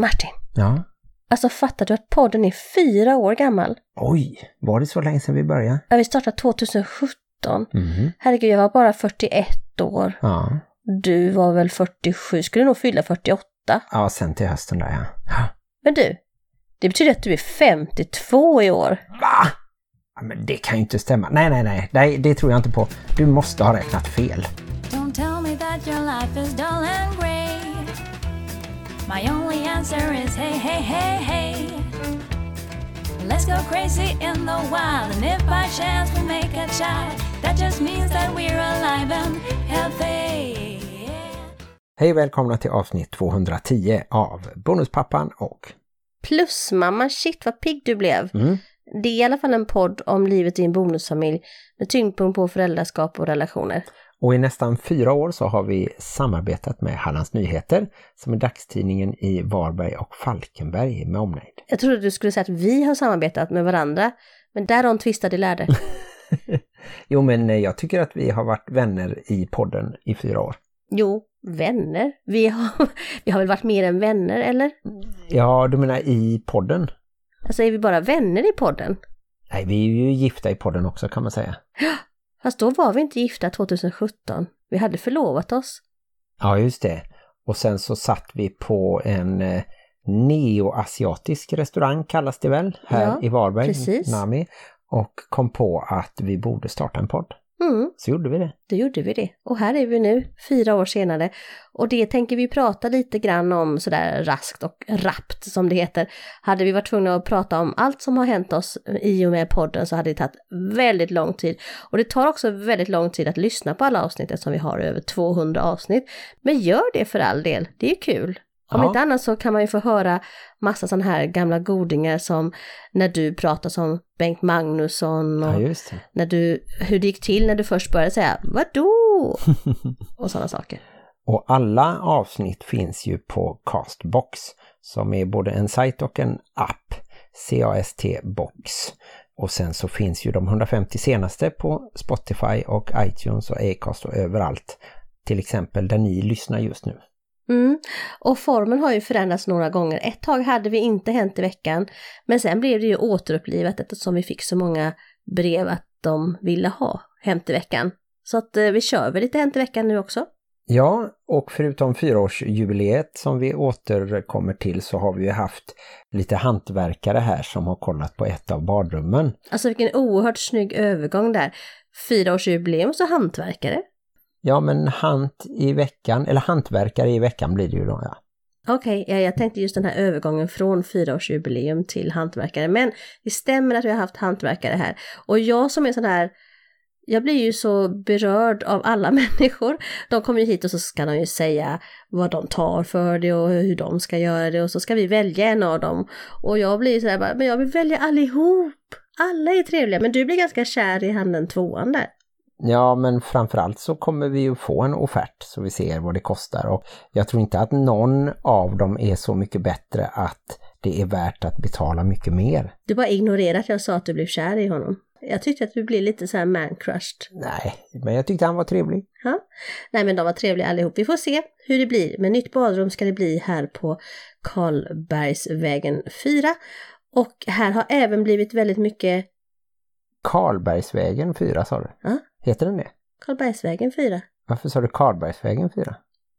Martin, Ja. alltså fattar du att podden är fyra år gammal? Oj, var det så länge sedan vi började? Ja, vi startade 2017. Mhm. Herregud, jag var bara 41 år. Ja. Du var väl 47, skulle nog fylla 48. Ja, sen till hösten där ja. Ja. Men du, det betyder att du är 52 i år. Va? Ja, men det kan ju inte stämma. Nej, nej, nej, nej, det tror jag inte på. Du måste ha räknat fel. Don't tell me that your life is dull and grey. My only answer is hey, hey, hey, hey. Let's go crazy in the wild, and if by chance we make a child, that just means that we're alive and healthy. Hej och välkomna till avsnitt 210 av Bonuspappan och... Plus mamma, shit vad pigg du blev. Mm. Det är i alla fall en podd om livet i en bonusfamilj med tyngdpunkt på föräldraskap och relationer. Och i nästan fyra år så har vi samarbetat med Hallands Nyheter som är dagstidningen i Varberg och Falkenberg med omnejd. Jag trodde du skulle säga att vi har samarbetat med varandra, men där de tvistade lärde. Jo, men eh, jag tycker att vi har varit vänner i podden i fyra år. Jo, vänner. Vi har, vi har väl varit mer än vänner, eller? Ja, du menar i podden? Alltså är vi bara vänner i podden? Nej, vi är ju gifta i podden också kan man säga. Fast då var vi inte gifta 2017. Vi hade förlovat oss. Ja, just det. Och sen så satt vi på en eh, neoasiatisk restaurang kallas det väl, här Ja, i Varberg, precis. Nami, och kom på att vi borde starta en podd. Mm, Så gjorde vi det. då gjorde vi det. Och här är vi nu, fyra år senare. Och det tänker vi prata lite grann om sådär raskt och rappt som det heter. Hade vi varit tvungna att prata om allt som har hänt oss i och med podden så hade det tagit väldigt lång tid. Och det tar också väldigt lång tid att lyssna på alla avsnitt eftersom vi har över 200 avsnitt. Men gör det för all del, det är kul. Om Ja. inte annat så kan man ju få höra massa sådana här gamla godingar som när du pratar som Bengt Magnusson och Ja, när du, hur det gick till när du först började säga vadå? och sådana saker. Och alla avsnitt finns ju på Castbox som är både en sajt och en app. CAST Box. Och sen så finns ju de 150 senaste på Spotify och iTunes och Acast och överallt. Till exempel där ni lyssnar just nu. Mm. Och formen har ju förändrats några gånger. Ett tag hade vi inte Hänt i veckan, men sen blev det ju återupplivat eftersom vi fick så många brev att de ville ha Hänt i veckan. Så att eh, vi kör väl lite Hänt i veckan nu också. Ja, och förutom fyraårsjubileet som vi återkommer till så har vi ju haft lite hantverkare här som har kollat på ett av badrummen. Alltså vilken oerhört snygg övergång där. Fyraårsjubileum så hantverkare. Ja, men hant i veckan, eller hantverkare i veckan blir det ju då, ja. Okej, ja, jag tänkte just den här övergången från fyraårsjubileum till hantverkare. Men det stämmer att vi har haft hantverkare här. Och jag som är sån här, jag blir ju så berörd av alla människor. De kommer ju hit och så ska de ju säga vad de tar för det och hur de ska göra det och så ska vi välja en av dem. Och jag blir ju sådär men jag vill välja allihop. Alla är trevliga, men du blir ganska kär i han den tvåan där. Ja, men framförallt så kommer vi ju få en offert så vi ser vad det kostar och jag tror inte att någon av dem är så mycket bättre att det är värt att betala mycket mer. Du bara ignorerar att jag sa att du blev kär i honom. Jag tyckte att du blev lite så här man-crushed. Nej, men jag tyckte han var trevlig. Ja. Nej men de var trevliga allihop. Vi får se hur det blir. Men nytt badrum ska det bli här på Karlbergsvägen 4. Och här har även blivit väldigt mycket Karlbergsvägen 4 sa du? Ja. Heter den det? Karlbergsvägen 4. Varför sa du Karlbergsvägen 4?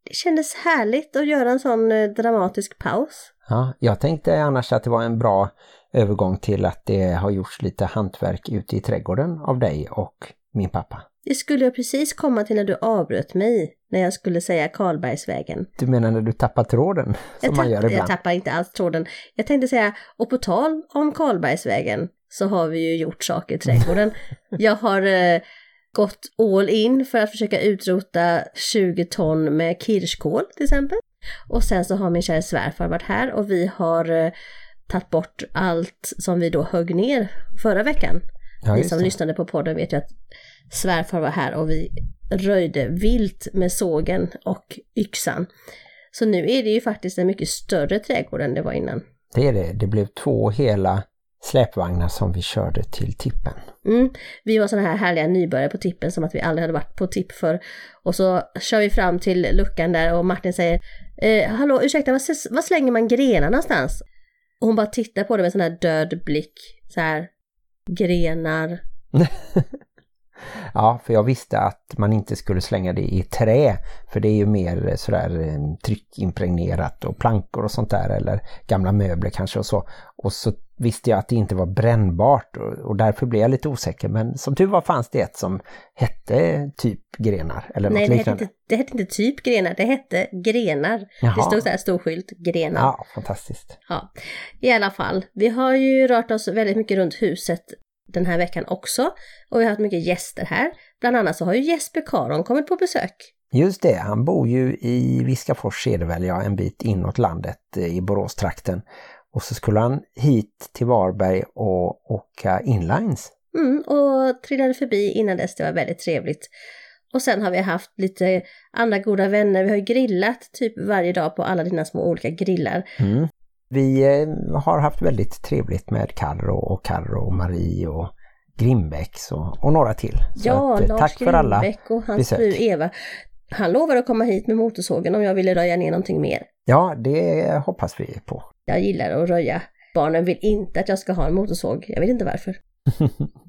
Det kändes härligt att göra en sån eh, dramatisk paus. Ja, jag tänkte annars att det var en bra övergång till att det har gjorts lite hantverk ute i trädgården av dig och min pappa. Det skulle jag precis komma till när du avbröt mig när jag skulle säga Karlbergsvägen. Du menar när du tappar tråden som Jag, man tapp- gör ibland? jag tappar inte alls tråden. Jag tänkte säga, och på tal om Karlbergsvägen så har vi ju gjort saker i trädgården. jag har eh, gått all in för att försöka utrota 20 ton med kirskål till exempel. Och sen så har min kära svärfar varit här och vi har eh, tagit bort allt som vi då högg ner förra veckan. Ja, Ni som det. lyssnade på podden vet ju att svärfar var här och vi röjde vilt med sågen och yxan. Så nu är det ju faktiskt en mycket större trädgård än det var innan. Det är det. Det blev två hela släpvagnar som vi körde till tippen. Mm. Vi var sådana här härliga nybörjare på tippen som att vi aldrig hade varit på tipp för. Och så kör vi fram till luckan där och Martin säger Eh, hallå, ursäkta, vad, vad slänger man grenar någonstans? Och hon bara tittar på det med sån här död blick. Så här, grenar. Ja, för jag visste att man inte skulle slänga det i trä. För det är ju mer sådär eh, tryckimpregnerat och plankor och sånt där. Eller gamla möbler kanske och så. Och så visste jag att det inte var brännbart och, och därför blev jag lite osäker. Men som tur var fanns det ett som hette typ grenar eller Nej, något det hette, liknande. det hette inte typ grenar, det hette grenar. Jaha. Det stod så här stor skylt, grenar. Ja, fantastiskt. Ja, i alla fall. Vi har ju rört oss väldigt mycket runt huset den här veckan också. Och vi har haft mycket gäster här. Bland annat så har ju Jesper Karon kommit på besök. Just det, han bor ju i Viskafors ser det väl, ja, en bit inåt landet eh, i Boråstrakten. Och så skulle han hit till Varberg och åka inlines. Mm, och trillade förbi innan dess, det var väldigt trevligt. Och sen har vi haft lite andra goda vänner, vi har ju grillat typ varje dag på alla dina små olika grillar. Mm. Vi eh, har haft väldigt trevligt med Karro och Karro och Marie och Grimbäcks och, och några till. Så ja, att, eh, Lars tack för alla och hans besök. fru Eva. Han lovade att komma hit med motorsågen om jag ville röja ner någonting mer. Ja, det hoppas vi på. Jag gillar att röja. Barnen vill inte att jag ska ha en motorsåg. Jag vet inte varför.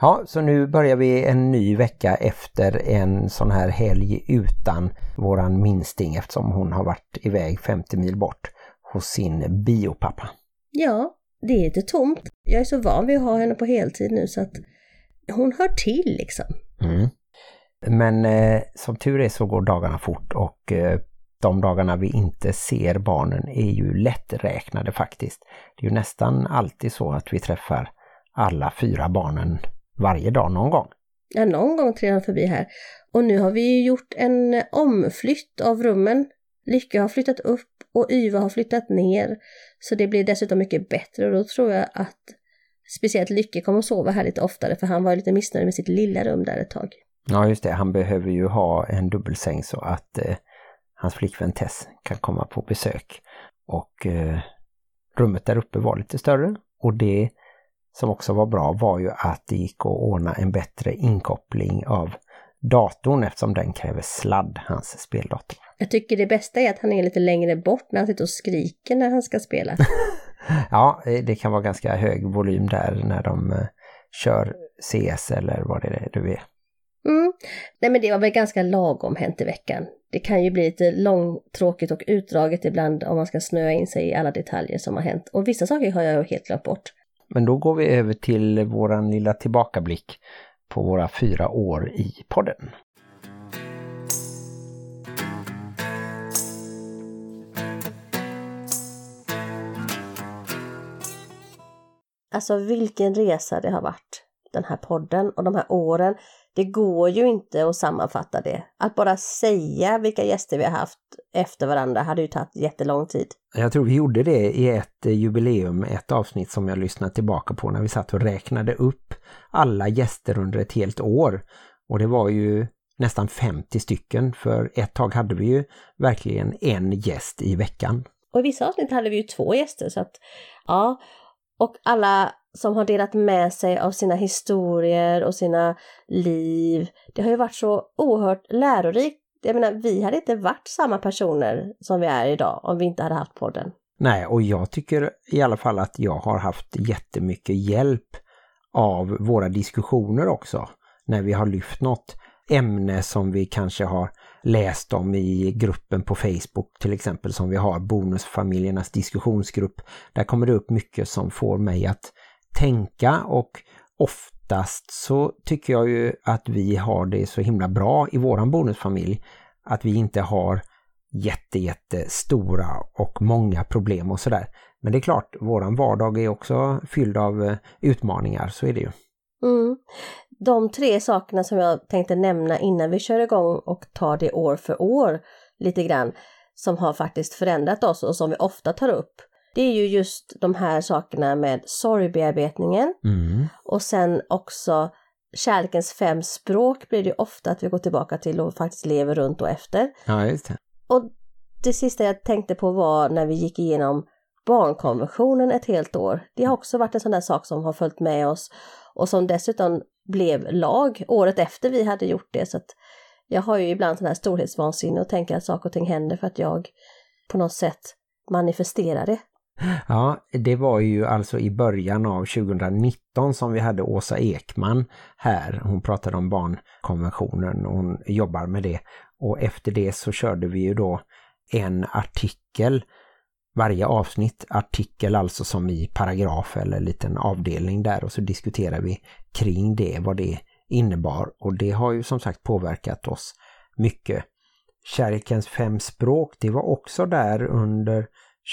Ja, så nu börjar vi en ny vecka efter en sån här helg utan våran minsting eftersom hon har varit iväg 50 mil bort hos sin biopappa. Ja, det är lite tomt. Jag är så van vid att ha henne på heltid nu så att hon hör till liksom. Mm. Men eh, som tur är så går dagarna fort och eh, de dagarna vi inte ser barnen är ju lätträknade faktiskt. Det är ju nästan alltid så att vi träffar alla fyra barnen varje dag någon gång. Ja, någon gång trillar han förbi här. Och nu har vi ju gjort en omflytt av rummen. Lycka har flyttat upp och Yva har flyttat ner. Så det blir dessutom mycket bättre och då tror jag att speciellt Lycke kommer att sova här lite oftare för han var lite missnöjd med sitt lilla rum där ett tag. Ja just det, han behöver ju ha en dubbelsäng så att eh, hans flickvän Tess kan komma på besök. Och eh, rummet där uppe var lite större och det som också var bra var ju att det gick att ordna en bättre inkoppling av datorn eftersom den kräver sladd, hans speldator. Jag tycker det bästa är att han är lite längre bort när han sitter och skriker när han ska spela. Ja, eh, det kan vara ganska hög volym där när de eh, kör CS eller vad det är du är. Mm. Nej men det var väl ganska lagom hänt i veckan. Det kan ju bli lite långtråkigt och utdraget ibland om man ska snöa in sig i alla detaljer som har hänt. Och vissa saker har jag helt glömt bort. Men då går vi över till våran lilla tillbakablick på våra fyra år i podden. Alltså vilken resa det har varit, den här podden och de här åren. Det går ju inte att sammanfatta det. Att bara säga vilka gäster vi har haft efter varandra hade ju tagit jättelång tid. Jag tror vi gjorde det i ett eh, jubileum, ett avsnitt som jag lyssnade tillbaka på när vi satt och räknade upp alla gäster under ett helt år. Och det var ju nästan 50 stycken för ett tag hade vi ju verkligen en gäst i veckan. Och i vissa avsnitt hade vi ju två gäster så att ja. Och alla som har delat med sig av sina historier och sina liv. Det har ju varit så oerhört lärorikt. Jag menar, vi hade inte varit samma personer som vi är idag om vi inte hade haft podden. Nej, och jag tycker i alla fall att jag har haft jättemycket hjälp av våra diskussioner också. När vi har lyft något ämne som vi kanske har läst om i gruppen på Facebook till exempel som vi har, Bonusfamiljernas diskussionsgrupp. Där kommer det upp mycket som får mig att tänka och oftast så tycker jag ju att vi har det så himla bra i våran bonusfamilj att vi inte har jätte, jätte stora och många problem och sådär. Men det är klart, våran vardag är också fylld av eh, utmaningar, så är det ju. Mm. De tre sakerna som jag tänkte nämna innan vi kör igång och tar det år för år lite grann som har faktiskt förändrat oss och som vi ofta tar upp. Det är ju just de här sakerna med sorgbearbetningen Mm. och sen också kärlekens fem språk blir det ju ofta att vi går tillbaka till och faktiskt lever runt och efter. Ja, just det. Och det sista jag tänkte på var när vi gick igenom barnkonventionen ett helt år. Det har också varit en sån där sak som har följt med oss och som dessutom blev lag året efter vi hade gjort det. Så jag har ju ibland sån här storhetsvansinne och tänker att saker och ting händer för att jag på något sätt manifesterar det. Ja, det var ju alltså i början av 2019 som vi hade Åsa Ekman här. Hon pratade om barnkonventionen och hon jobbar med det. Och efter det så körde vi ju då en artikel, varje avsnitt, artikel alltså som i paragraf eller liten avdelning där och så diskuterar vi kring det, vad det innebar. Och det har ju som sagt påverkat oss mycket. Kärlekens fem språk, det var också där under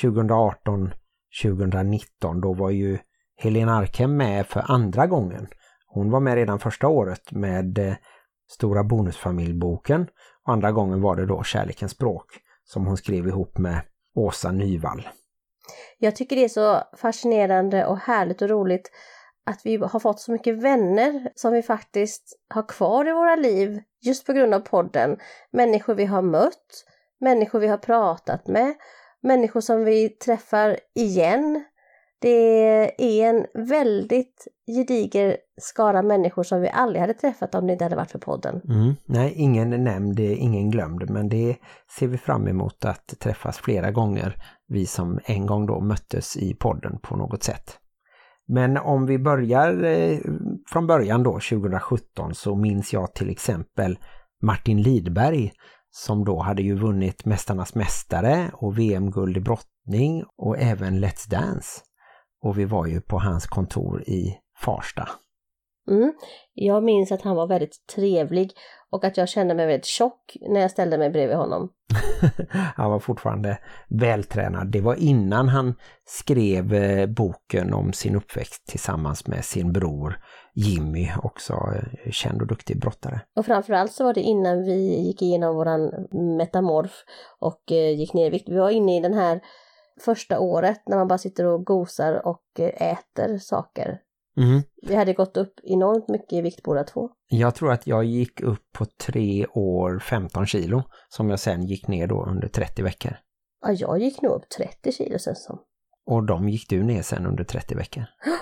2018-2019. Då var ju Helena Arkem med för andra gången. Hon var med redan första året med eh, Stora bonusfamiljboken och andra gången var det då Kärlekens språk som hon skrev ihop med Åsa Nyvall. Jag tycker det är så fascinerande och härligt och roligt att vi har fått så mycket vänner som vi faktiskt har kvar i våra liv just på grund av podden. Människor vi har mött, människor vi har pratat med, människor som vi träffar igen. Det är en väldigt gediger skara människor som vi aldrig hade träffat om det inte hade varit för podden. Mm. Nej, ingen nämnd, ingen glömd, men det ser vi fram emot att träffas flera gånger. Vi som en gång då möttes i podden på något sätt. Men om vi börjar eh, från början då 2017 så minns jag till exempel Martin Lidberg som då hade ju vunnit Mästarnas mästare och VM-guld i brottning och även Let's Dance. Och vi var ju på hans kontor i Farsta. Mm. Jag minns att han var väldigt trevlig och att jag kände mig väldigt tjock när jag ställde mig bredvid honom. han var fortfarande vältränad. Det var innan han skrev eh, boken om sin uppväxt tillsammans med sin bror Jimmy, också eh, känd och duktig brottare. Och framförallt så var det innan vi gick igenom våran metamorf och eh, gick ner i vikt. Vi var inne i den här första året när man bara sitter och gosar och äter saker Mm. Vi hade gått upp enormt mycket i vikt båda två. Jag tror att jag gick upp på tre år 15 kilo som jag sen gick ner då under 30 veckor. Ja, jag gick nog upp 30 kilo sen som. Och de gick du ner sen under 30 veckor?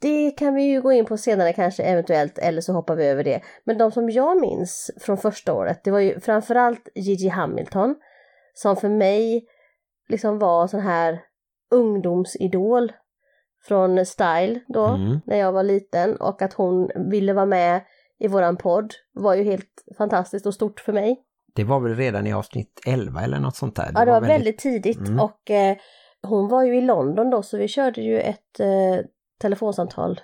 Det kan vi ju gå in på senare kanske eventuellt eller så hoppar vi över det. Men de som jag minns från första året det var ju framförallt Gigi Hamilton som för mig liksom var sån här ungdomsidol från Style då, mm. när jag var liten och att hon ville vara med i våran podd var ju helt fantastiskt och stort för mig. Det var väl redan i avsnitt 11 eller något sånt där? Det ja, det var, var väldigt, väldigt tidigt mm. och eh, hon var ju i London då så vi körde ju ett eh, telefonsamtal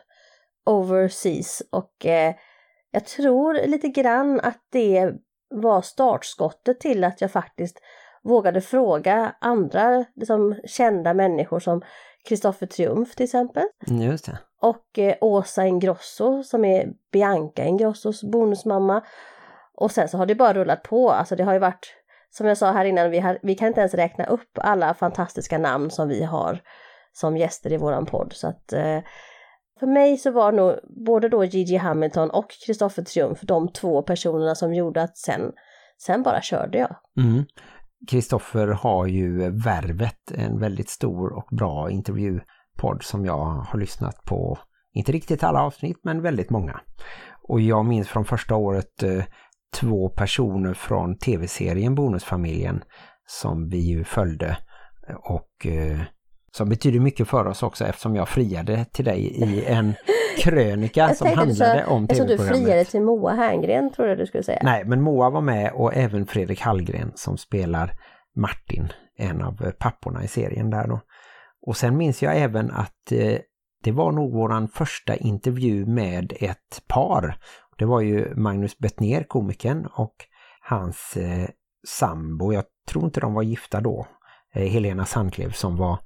overseas och eh, jag tror lite grann att det var startskottet till att jag faktiskt vågade fråga andra liksom, kända människor som Kristoffer Triumf till exempel. Just det. Och eh, Åsa Ingrosso som är Bianca Ingrossos bonusmamma. Och sen så har det bara rullat på, alltså det har ju varit, som jag sa här innan, vi, har, vi kan inte ens räkna upp alla fantastiska namn som vi har som gäster i våran podd. Så att eh, för mig så var nog både då Gigi Hamilton och Kristoffer Triumf de två personerna som gjorde att sen, sen bara körde jag. Mm. Kristoffer har ju Värvet, en väldigt stor och bra intervjupodd som jag har lyssnat på. Inte riktigt alla avsnitt men väldigt många. Och jag minns från första året eh, två personer från tv-serien Bonusfamiljen som vi ju följde och eh, som betyder mycket för oss också eftersom jag friade till dig i en krönika som handlade om tv-programmet. Jag du friade till Moa Herngren tror jag du skulle säga. Nej, men Moa var med och även Fredrik Hallgren som spelar Martin, en av papporna i serien där då. Och sen minns jag även att eh, det var nog våran första intervju med ett par. Det var ju Magnus Bettner, komikern, och hans eh, sambo. Jag tror inte de var gifta då. Eh, Helena Sandklev som var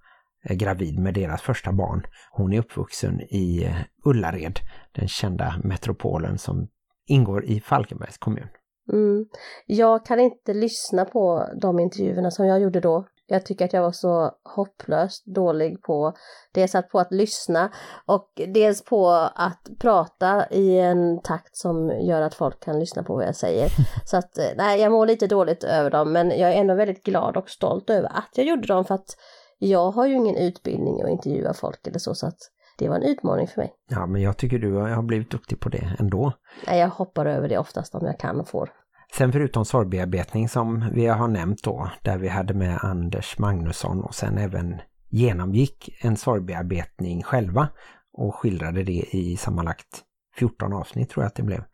gravid med deras första barn. Hon är uppvuxen i eh, Ullared, den kända metropolen som ingår i Falkenbergs kommun. Mm. Jag kan inte lyssna på de intervjuerna som jag gjorde då. Jag tycker att jag var så hopplöst dålig på dels att på att lyssna och dels på att prata i en takt som gör att folk kan lyssna på vad jag säger. Så att eh, nej, jag mår lite dåligt över dem men jag är ändå väldigt glad och stolt över att jag gjorde dem för att jag har ju ingen utbildning att intervjua folk eller så, så att det var en utmaning för mig. Ja, men jag tycker du har blivit duktig på det ändå. Nej, jag hoppar över det oftast om jag kan och får. Sen förutom sorgbearbetning som vi har nämnt då, där vi hade med Anders Magnusson och sen även genomgick en sorgbearbetning själva och skildrade det i sammanlagt 14 avsnitt tror jag att det blev,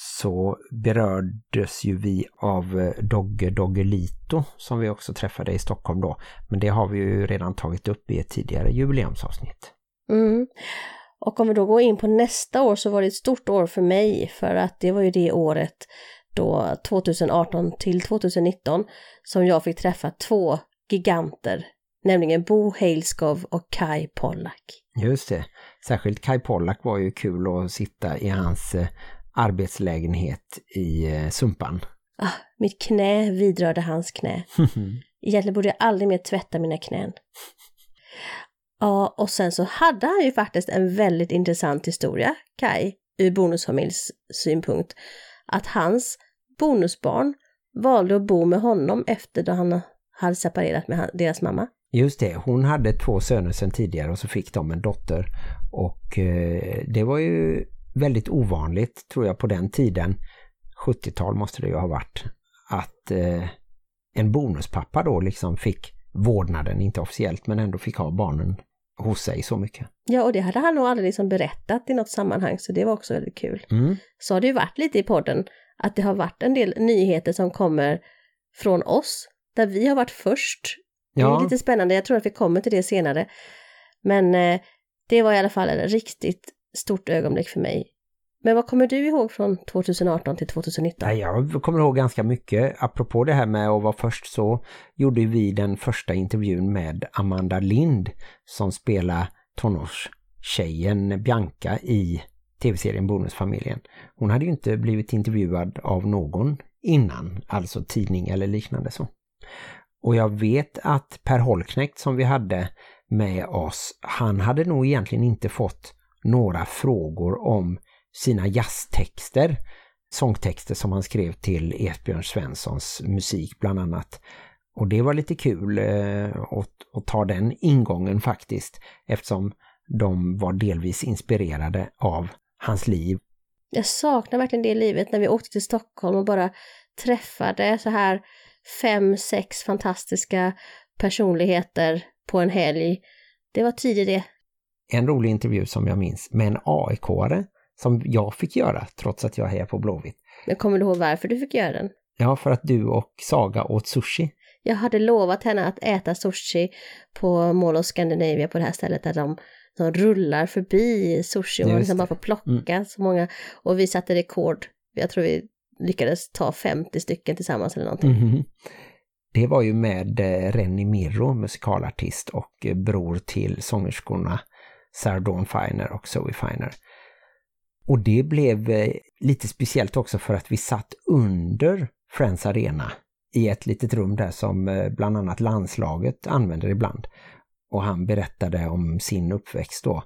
så berördes ju vi av eh, Dogge Doggelito som vi också träffade i Stockholm då. Men det har vi ju redan tagit upp i ett tidigare jubileumsavsnitt. Mm. Och om vi då går in på nästa år så var det ett stort år för mig för att det var ju det året då 2018 till 2019 som jag fick träffa två giganter, nämligen Bo Heilskov och Kai Pollak. Just det. Särskilt Kai Pollak var ju kul att sitta i hans eh, arbetslägenhet i eh, Sumpan. Ah, mitt knä vidrörde hans knä. Egentligen borde jag aldrig mer tvätta mina knän. Ja, och sen så hade han ju faktiskt en väldigt intressant historia, Kai, ur bonusfamiljs synpunkt. Att hans bonusbarn valde att bo med honom efter då han hade separerat med deras mamma. Just det, hon hade två söner sedan tidigare och så fick de en dotter. Och eh, det var ju väldigt ovanligt tror jag på den tiden, 70-tal måste det ju ha varit, att eh, en bonuspappa då liksom fick vårdnaden, inte officiellt men ändå fick ha barnen hos sig så mycket. Ja, och det hade han nog aldrig liksom berättat i något sammanhang så det var också väldigt kul. Mm. Så har det ju varit lite i podden att det har varit en del nyheter som kommer från oss där vi har varit först. Det är lite spännande, jag tror att vi kommer till det senare. Men eh, det var i alla fall ett riktigt stort ögonblick för mig. Men vad kommer du ihåg från 2018 till 2019? Jag kommer ihåg ganska mycket. Apropå det här med att vara först så gjorde vi den första intervjun med Amanda Lind som spelar tonårstjejen Bianca i tv-serien Bonusfamiljen. Hon hade ju inte blivit intervjuad av någon innan, alltså tidning eller liknande så. Och jag vet att Per Holknekt som vi hade med oss, han hade nog egentligen inte fått några frågor om sina jazztexter, sångtexter som han skrev till Esbjörn Svenssons musik bland annat. Och det var lite kul eh, att, att ta den ingången faktiskt eftersom de var delvis inspirerade av hans liv. Jag saknar verkligen det livet när vi åkte till Stockholm och bara träffade så här fem, sex fantastiska personligheter på en helg. Det var tidigt det. En rolig intervju som jag minns med en AIK-are som jag fick göra trots att jag hejar på Blåvitt. Men kommer du ihåg varför du fick göra den? Ja, för att du och Saga åt sushi. Jag hade lovat henne att äta sushi på Mall of Scandinavia på det här stället där de, de rullar förbi sushi och man liksom bara får plocka så många. Och vi satte rekord. Jag tror vi lyckades ta 50 stycken tillsammans eller någonting. Mhm. Det var ju med eh, Renny Mirro, musikalartist och eh, bror till sångerskorna Sarah Dawn Finer och Zoe Finer. Och det blev eh, lite speciellt också för att vi satt under Friends Arena i ett litet rum där som eh, bland annat landslaget använder ibland. Och han berättade om sin uppväxt då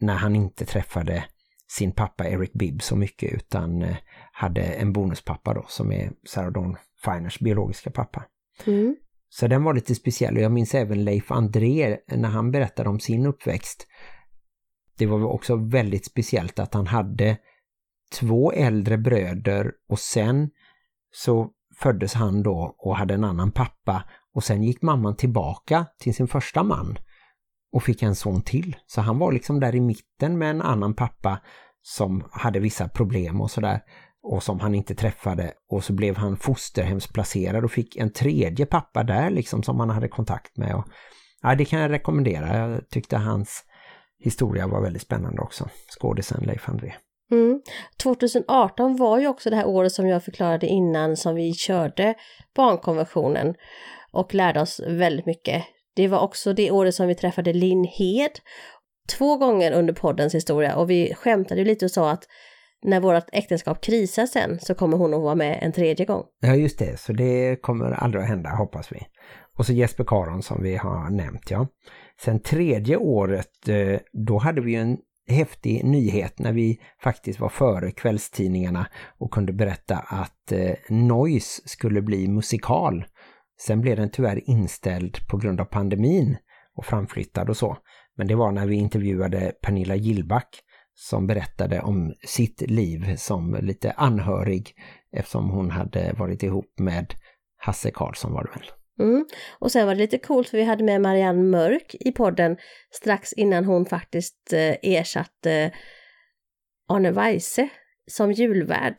när han inte träffade sin pappa Eric Bibb så mycket utan eh, hade en bonuspappa då som är Sarah Dawn Finers biologiska pappa. Mm. Så den var lite speciell och jag minns även Leif André när han berättade om sin uppväxt. Det var också väldigt speciellt att han hade två äldre bröder och sen så föddes han då och hade en annan pappa och sen gick mamman tillbaka till sin första man och fick en son till. Så han var liksom där i mitten med en annan pappa som hade vissa problem och sådär och som han inte träffade och så blev han fosterhemsplacerad och fick en tredje pappa där liksom som han hade kontakt med. Och, ja, det kan jag rekommendera. Jag tyckte hans historia var väldigt spännande också. Skådisen Leif André. Mm. 2018 var ju också det här året som jag förklarade innan som vi körde barnkonventionen och lärde oss väldigt mycket. Det var också det året som vi träffade Linn Hed två gånger under poddens historia och vi skämtade lite och sa att när vårt äktenskap krisar sen så kommer hon att vara med en tredje gång. Ja just det, så det kommer aldrig att hända hoppas vi. Och så Jesper Karon som vi har nämnt ja. Sen tredje året eh, då hade vi en häftig nyhet när vi faktiskt var före kvällstidningarna och kunde berätta att eh, Noise skulle bli musikal. Sen blev den tyvärr inställd på grund av pandemin och framflyttad och så. Men det var när vi intervjuade Pernilla Gillback som berättade om sitt liv som lite anhörig eftersom hon hade varit ihop med Hasse Karlsson var det väl. Mm. Och sen var det lite coolt för vi hade med Marianne Mörk i podden strax innan hon faktiskt eh, ersatte Arne Weise som julvärd.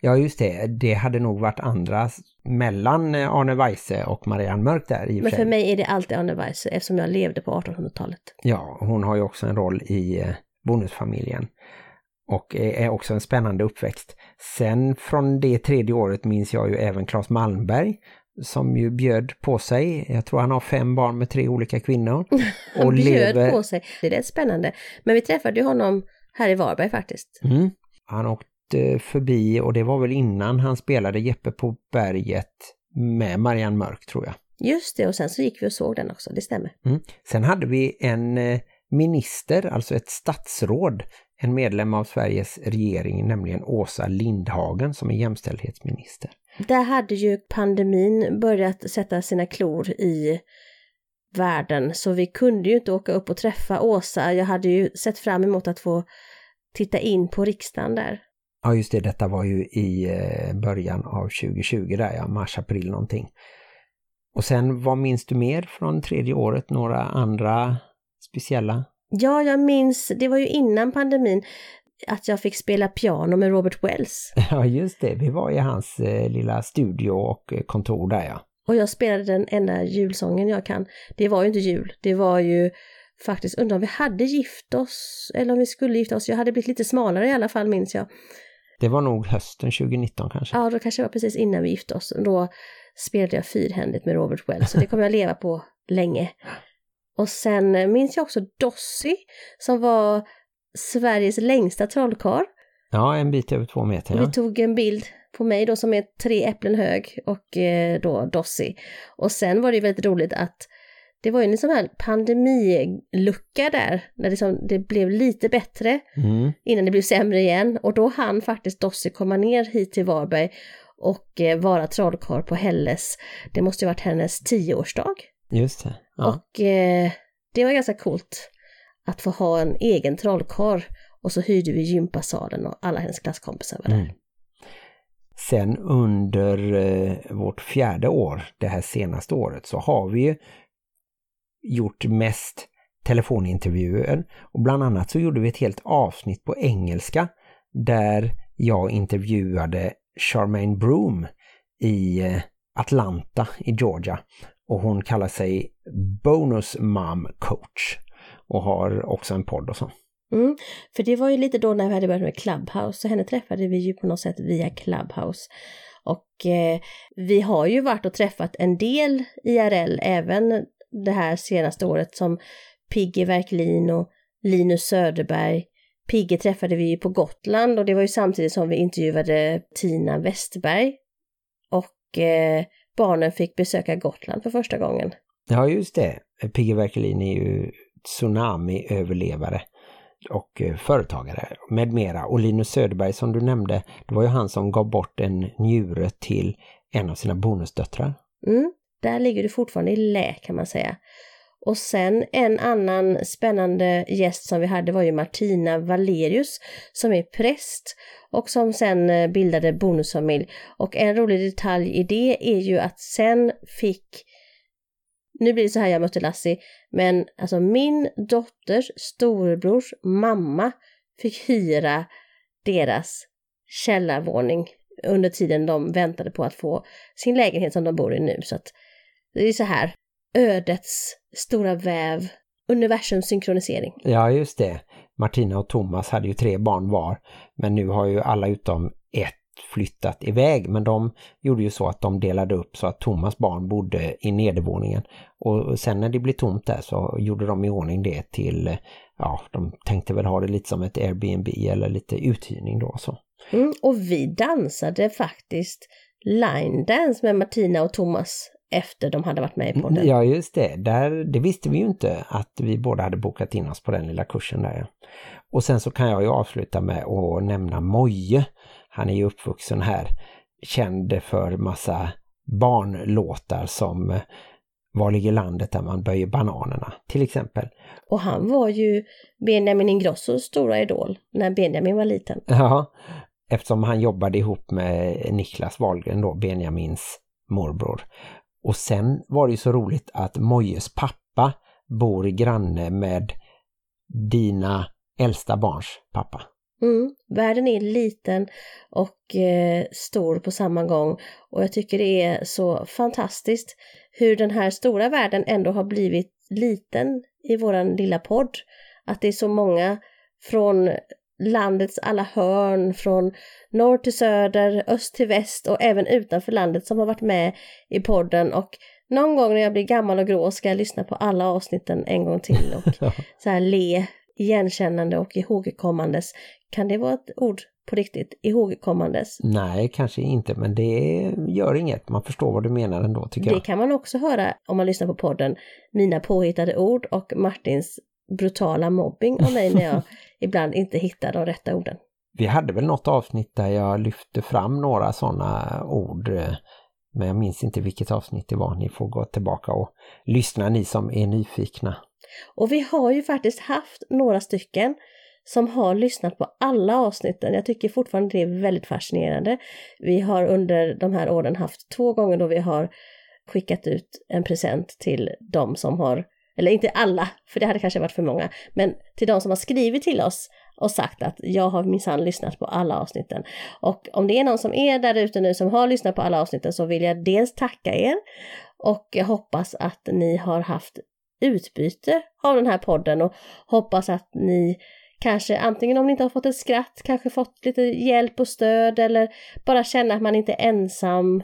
Ja just det, det hade nog varit andra mellan eh, Arne Weise och Marianne Mörk där i och Men för mig är det alltid Arne Weise eftersom jag levde på 1800-talet. Ja, hon har ju också en roll i eh, bonusfamiljen. Och är också en spännande uppväxt. Sen från det tredje året minns jag ju även Claes Malmberg som ju bjöd på sig. Jag tror han har fem barn med tre olika kvinnor. Han Och bjöd lever- på sig. Det är rätt spännande. Men vi träffade ju honom här i Varberg faktiskt. Mm. Han åkte förbi och det var väl innan han spelade Jeppe på berget med Marianne Mörk tror jag. Just det, och sen så gick vi och såg den också, det stämmer. Mm. Sen hade vi en eh, minister, alltså ett statsråd, en medlem av Sveriges regering, nämligen Åsa Lindhagen som är jämställdhetsminister. Där hade ju pandemin börjat sätta sina klor i världen, så vi kunde ju inte åka upp och träffa Åsa. Jag hade ju sett fram emot att få titta in på riksdagen där. Ja just det, detta var ju i eh, början av 2020 där, ja, mars-april någonting. Och sen, vad minns du mer från tredje året? Några andra speciella? Ja, jag minns, det var ju innan pandemin, att jag fick spela piano med Robert Wells. Ja just det, vi var i hans eh, lilla studio och eh, kontor där ja. Och jag spelade den enda julsången jag kan. Det var ju inte jul, det var ju faktiskt, undrar om vi hade gift oss, eller om vi skulle gifta oss. Jag hade blivit lite smalare i alla fall minns jag. Det var nog hösten 2019 kanske. Ja, då kanske det var precis innan vi gifte oss. Då spelade jag fyrhändigt med Robert Wells, så det kommer jag leva på länge. Och sen eh, minns jag också Dossi, som var Sveriges längsta trollkarl. Ja, en bit över två meter. Ja. vi tog en bild på mig då som är tre äpplen hög och eh, då Dossi. Och sen var det ju väldigt roligt att det var ju en sån här pandemilucka där, när det, som, det blev lite bättre Mm. innan det blev sämre igen. Och då hann faktiskt Dossi komma ner hit till Varberg och eh, vara trollkarl på Helles. Det måste ju varit hennes tioårsdag. Just det. Ja. Och eh, det var ganska coolt att få ha en egen trollkarl. Och så hyrde vi gympasalen och alla hennes klasskompisar var där. Mm. Sen under eh, vårt fjärde år, det här senaste året, så har vi ju gjort mest telefonintervjuer och bland annat så gjorde vi ett helt avsnitt på engelska där jag intervjuade Charmaine Broom i eh, Atlanta i Georgia och hon kallar sig Bonus Mom Coach och har också en podd och så. Mm, för det var ju lite då när vi hade börjat med Clubhouse, så henne träffade vi ju på något sätt via Clubhouse. Och eh, vi har ju varit och träffat en del IRL även det här senaste året som Pigge Verkelin och Linus Söderberg. Pigge träffade vi ju på Gotland och det var ju samtidigt som vi intervjuade Tina Westberg. Och eh, barnen fick besöka Gotland för första gången. Ja, just det. Pigge Verkelin är ju tsunamiöverlevare och eh, företagare med mera. Och Linus Söderberg som du nämnde, det var ju han som gav bort en njure till en av sina bonusdöttrar. Mm, där ligger du fortfarande i lä kan man säga. Och sen en annan spännande gäst som vi hade var ju Martina Valerius som är präst och som sen eh, bildade bonusfamilj. Och en rolig detalj i det är ju att sen fick, nu blir det så här jag mötte Lassie, men alltså min dotters storebrors mamma fick hyra deras källarvåning under tiden de väntade på att få sin lägenhet som de bor i nu. Så att det är så här, ödets stora väv, universums synkronisering. Ja, just det. Martina och Thomas hade ju tre barn var, men nu har ju alla utom ett flyttat iväg. Men de gjorde ju så att de delade upp så att Thomas barn bodde i nedervåningen. Och sen när det blev tomt där så gjorde de i ordning det till, ja, de tänkte väl ha det lite som ett Airbnb eller lite uthyrning då så. Mm, och vi dansade faktiskt line dance med Martina och Thomas efter de hade varit med i podden. Ja, just det. Där, det visste vi ju inte att vi båda hade bokat in oss på den lilla kursen där. Och sen så kan jag ju avsluta med att nämna Moje. Han är ju uppvuxen här, känd för massa barnlåtar som Var ligger landet där man böjer bananerna till exempel. Och han var ju Benjamin Ingrossos stora idol när Benjamin var liten. Ja, eftersom han jobbade ihop med Niklas Wahlgren då, Benjamins morbror. Och sen var det ju så roligt att Mojes pappa bor granne med dina äldsta barns pappa. Mm. Världen är liten och eh, stor på samma gång och jag tycker det är så fantastiskt hur den här stora världen ändå har blivit liten i våran lilla podd. Att det är så många från landets alla hörn, från norr till söder, öst till väst och även utanför landet som har varit med i podden och någon gång när jag blir gammal och grå ska jag lyssna på alla avsnitten en gång till och så här le igenkännande och ihågkommandes. Kan det vara ett ord på riktigt? Ihågkommandes? Nej, kanske inte, men det gör inget. Man förstår vad du menar ändå, tycker Det jag. kan man också höra om man lyssnar på podden. Mina påhittade ord och Martins brutala mobbing av mig när jag ibland inte hittar de rätta orden. Vi hade väl något avsnitt där jag lyfte fram några sådana ord, men jag minns inte vilket avsnitt det var. Ni får gå tillbaka och lyssna, ni som är nyfikna. Och vi har ju faktiskt haft några stycken som har lyssnat på alla avsnitten. Jag tycker fortfarande det är väldigt fascinerande. Vi har under de här åren haft två gånger då vi har skickat ut en present till de som har, eller inte alla, för det hade kanske varit för många, men till de som har skrivit till oss och sagt att jag har minsann lyssnat på alla avsnitten. Och om det är någon som är där ute nu som har lyssnat på alla avsnitten så vill jag dels tacka er och jag hoppas att ni har haft utbyte av den här podden och hoppas att ni kanske antingen om ni inte har fått ett skratt, kanske fått lite hjälp och stöd eller bara känna att man inte är ensam.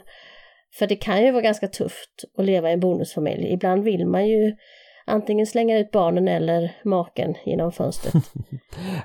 För det kan ju vara ganska tufft att leva i en bonusfamilj. Ibland vill man ju antingen slänga ut barnen eller maken genom fönstret.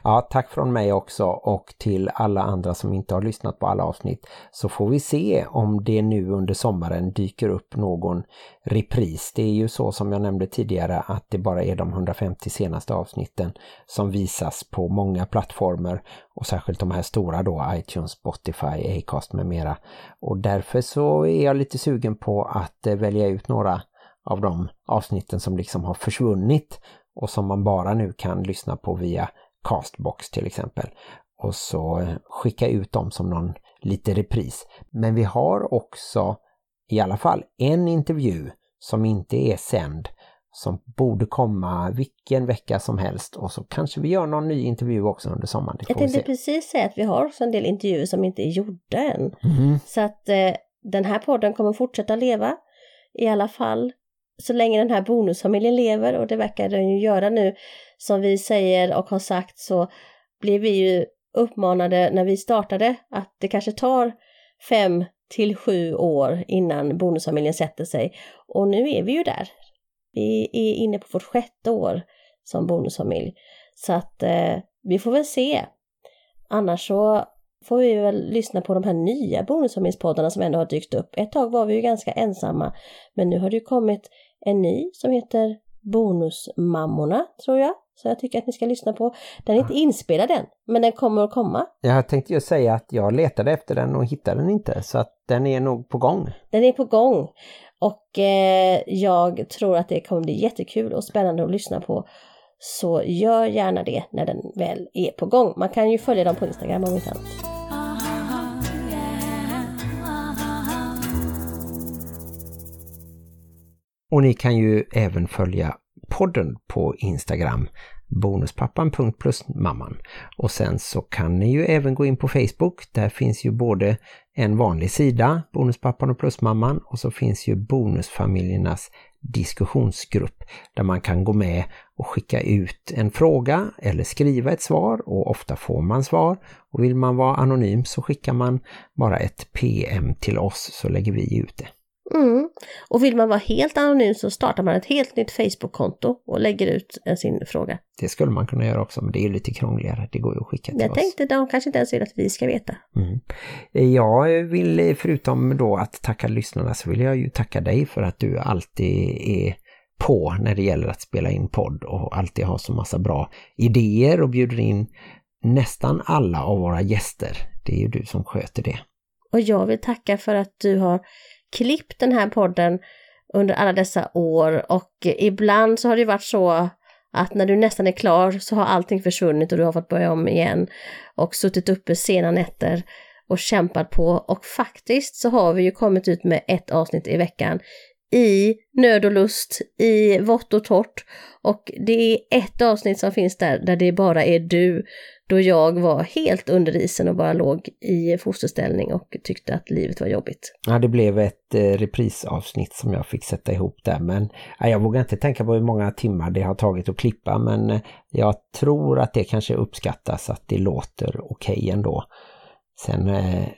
Ja, tack från mig också och till alla andra som inte har lyssnat på alla avsnitt. Så får vi se om det nu under sommaren dyker upp någon repris. Det är ju så som jag nämnde tidigare att det bara är de 150 senaste avsnitten som visas på många plattformar och särskilt de här stora då, iTunes, Spotify, Acast med mera. Och därför så är jag lite sugen på att eh, välja ut några av de avsnitten som liksom har försvunnit och som man bara nu kan lyssna på via Castbox till exempel. Och så eh, skicka ut dem som någon lite repris. Men vi har också i alla fall en intervju som inte är sänd som borde komma vilken vecka som helst och så kanske vi gör någon ny intervju också under sommaren. Det Jag tänkte precis säga att vi har också en del intervjuer som inte är gjorda än. Mhm. Så att eh, den här podden kommer fortsätta leva. I alla fall så länge den här bonusfamiljen lever och det verkar den ju göra nu. Som vi säger och har sagt så blev vi ju uppmanade när vi startade att det kanske tar fem till sju år innan bonusfamiljen sätter sig. Och nu är vi ju där. Vi är inne på vårt sjätte år som bonusfamilj. Så att eh, vi får väl se. Annars så får vi väl lyssna på de här nya bonusfamiljspoddarna som ändå har dykt upp. Ett tag var vi ju ganska ensamma, men nu har det ju kommit en ny som heter Bonusmammorna, tror jag. Så jag tycker att ni ska lyssna på. Den är inte inspelad än, men den kommer att komma. Jag tänkte ju säga att jag letade efter den och hittade den inte så att den är nog på gång. Den är på gång. Och eh, jag tror att det kommer bli jättekul och spännande att lyssna på. Så gör gärna det när den väl är på gång. Man kan ju följa dem på Instagram om inte annat. Och ni kan ju även följa podden på Instagram bonuspappan.plusmamman och sen så kan ni ju även gå in på Facebook. Där finns ju både en vanlig sida, Bonuspappan och Plusmamman och så finns ju Bonusfamiljernas diskussionsgrupp där man kan gå med och skicka ut en fråga eller skriva ett svar och ofta får man svar. Och vill man vara anonym så skickar man bara ett PM till oss så lägger vi ut det. Mm. Och vill man vara helt anonym så startar man ett helt nytt Facebook-konto och lägger ut eh, sin fråga. Det skulle man kunna göra också men det är lite krångligare. Det går ju att skicka till Jag oss. tänkte de kanske inte ens vill att vi ska veta. Mm. Jag vill förutom då att tacka lyssnarna så vill jag ju tacka dig för att du alltid är på när det gäller att spela in podd och alltid har så massa bra idéer och bjuder in nästan alla av våra gäster. Det är ju du som sköter det. Och jag vill tacka för att du har klippt den här podden under alla dessa år och ibland så har det varit så att när du nästan är klar så har allting försvunnit och du har fått börja om igen och suttit uppe sena nätter och kämpat på och faktiskt så har vi ju kommit ut med ett avsnitt i veckan i nöd och lust, i vått och torrt. Och det är ett avsnitt som finns där, där det bara är du, då jag var helt under isen och bara låg i fosterställning och tyckte att livet var jobbigt. Ja, det blev ett eh, reprisavsnitt som jag fick sätta ihop där, men jag vågar inte tänka på hur många timmar det har tagit att klippa, men eh, jag tror att det kanske uppskattas att det låter okej okay ändå. Sen eh,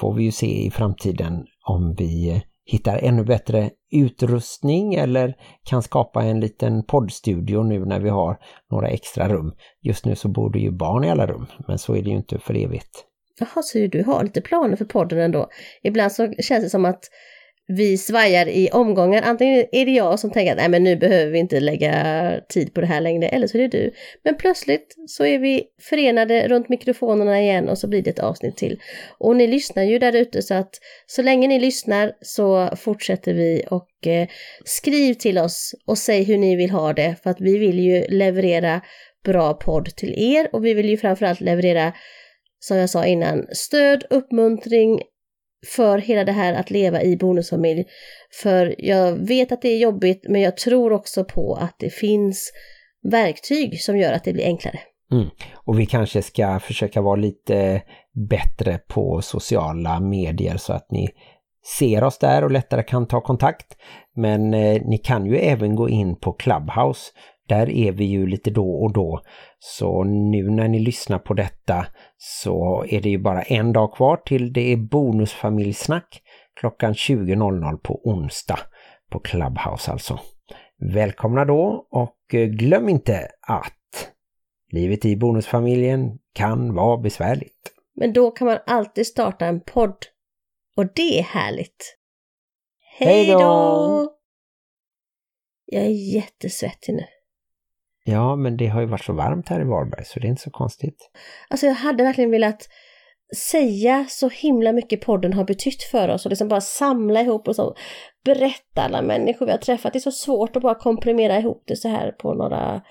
får vi ju se i framtiden om vi eh, hittar ännu bättre utrustning eller kan skapa en liten poddstudio nu när vi har några extra rum. Just nu så bor det ju barn i alla rum, men så är det ju inte för evigt. Jaha, så du har lite planer för podden ändå. Ibland så känns det som att vi svajar i omgångar. Antingen är det jag som tänker att Nej, men nu behöver vi inte lägga tid på det här längre, eller så är det du. Men plötsligt så är vi förenade runt mikrofonerna igen och så blir det ett avsnitt till. Och ni lyssnar ju där ute så att så länge ni lyssnar så fortsätter vi och eh, skriv till oss och säg hur ni vill ha det för att vi vill ju leverera bra podd till er och vi vill ju framförallt leverera som jag sa innan, stöd, uppmuntring, för hela det här att leva i bonusfamilj. För jag vet att det är jobbigt men jag tror också på att det finns verktyg som gör att det blir enklare. Mm. Och vi kanske ska försöka vara lite bättre på sociala medier så att ni ser oss där och lättare kan ta kontakt. Men eh, ni kan ju även gå in på Clubhouse där är vi ju lite då och då. Så nu när ni lyssnar på detta så är det ju bara en dag kvar till det är bonusfamiljsnack klockan 20.00 på onsdag på Clubhouse alltså. Välkomna då och eh, glöm inte att livet i bonusfamiljen kan vara besvärligt. Men då kan man alltid starta en podd och det är härligt. Hej då! Jag är jättesvettig nu. Ja, men det har ju varit så varmt här i Varberg så det är inte så konstigt. Alltså jag hade verkligen velat säga så himla mycket podden har betytt för oss och liksom bara samla ihop och så berätta alla människor vi har träffat. Det är så svårt att bara komprimera ihop det så här på några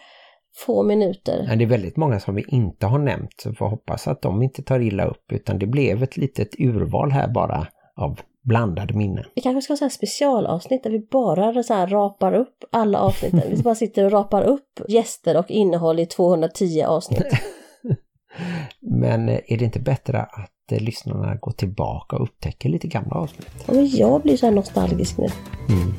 få minuter. Ja, det är väldigt många som vi inte har nämnt så vi får hoppas att de inte tar illa upp utan det blev ett litet urval här bara av blandade minnen. Vi kanske ska ha så specialavsnitt där vi bara så här rapar upp alla avsnitten. vi bara sitter och rapar upp gäster och innehåll i 210 avsnitt. Men eh, är det inte bättre att eh, lyssnarna går tillbaka och upptäcker lite gamla avsnitt? Ja, men jag blir så här nostalgisk nu. Mm.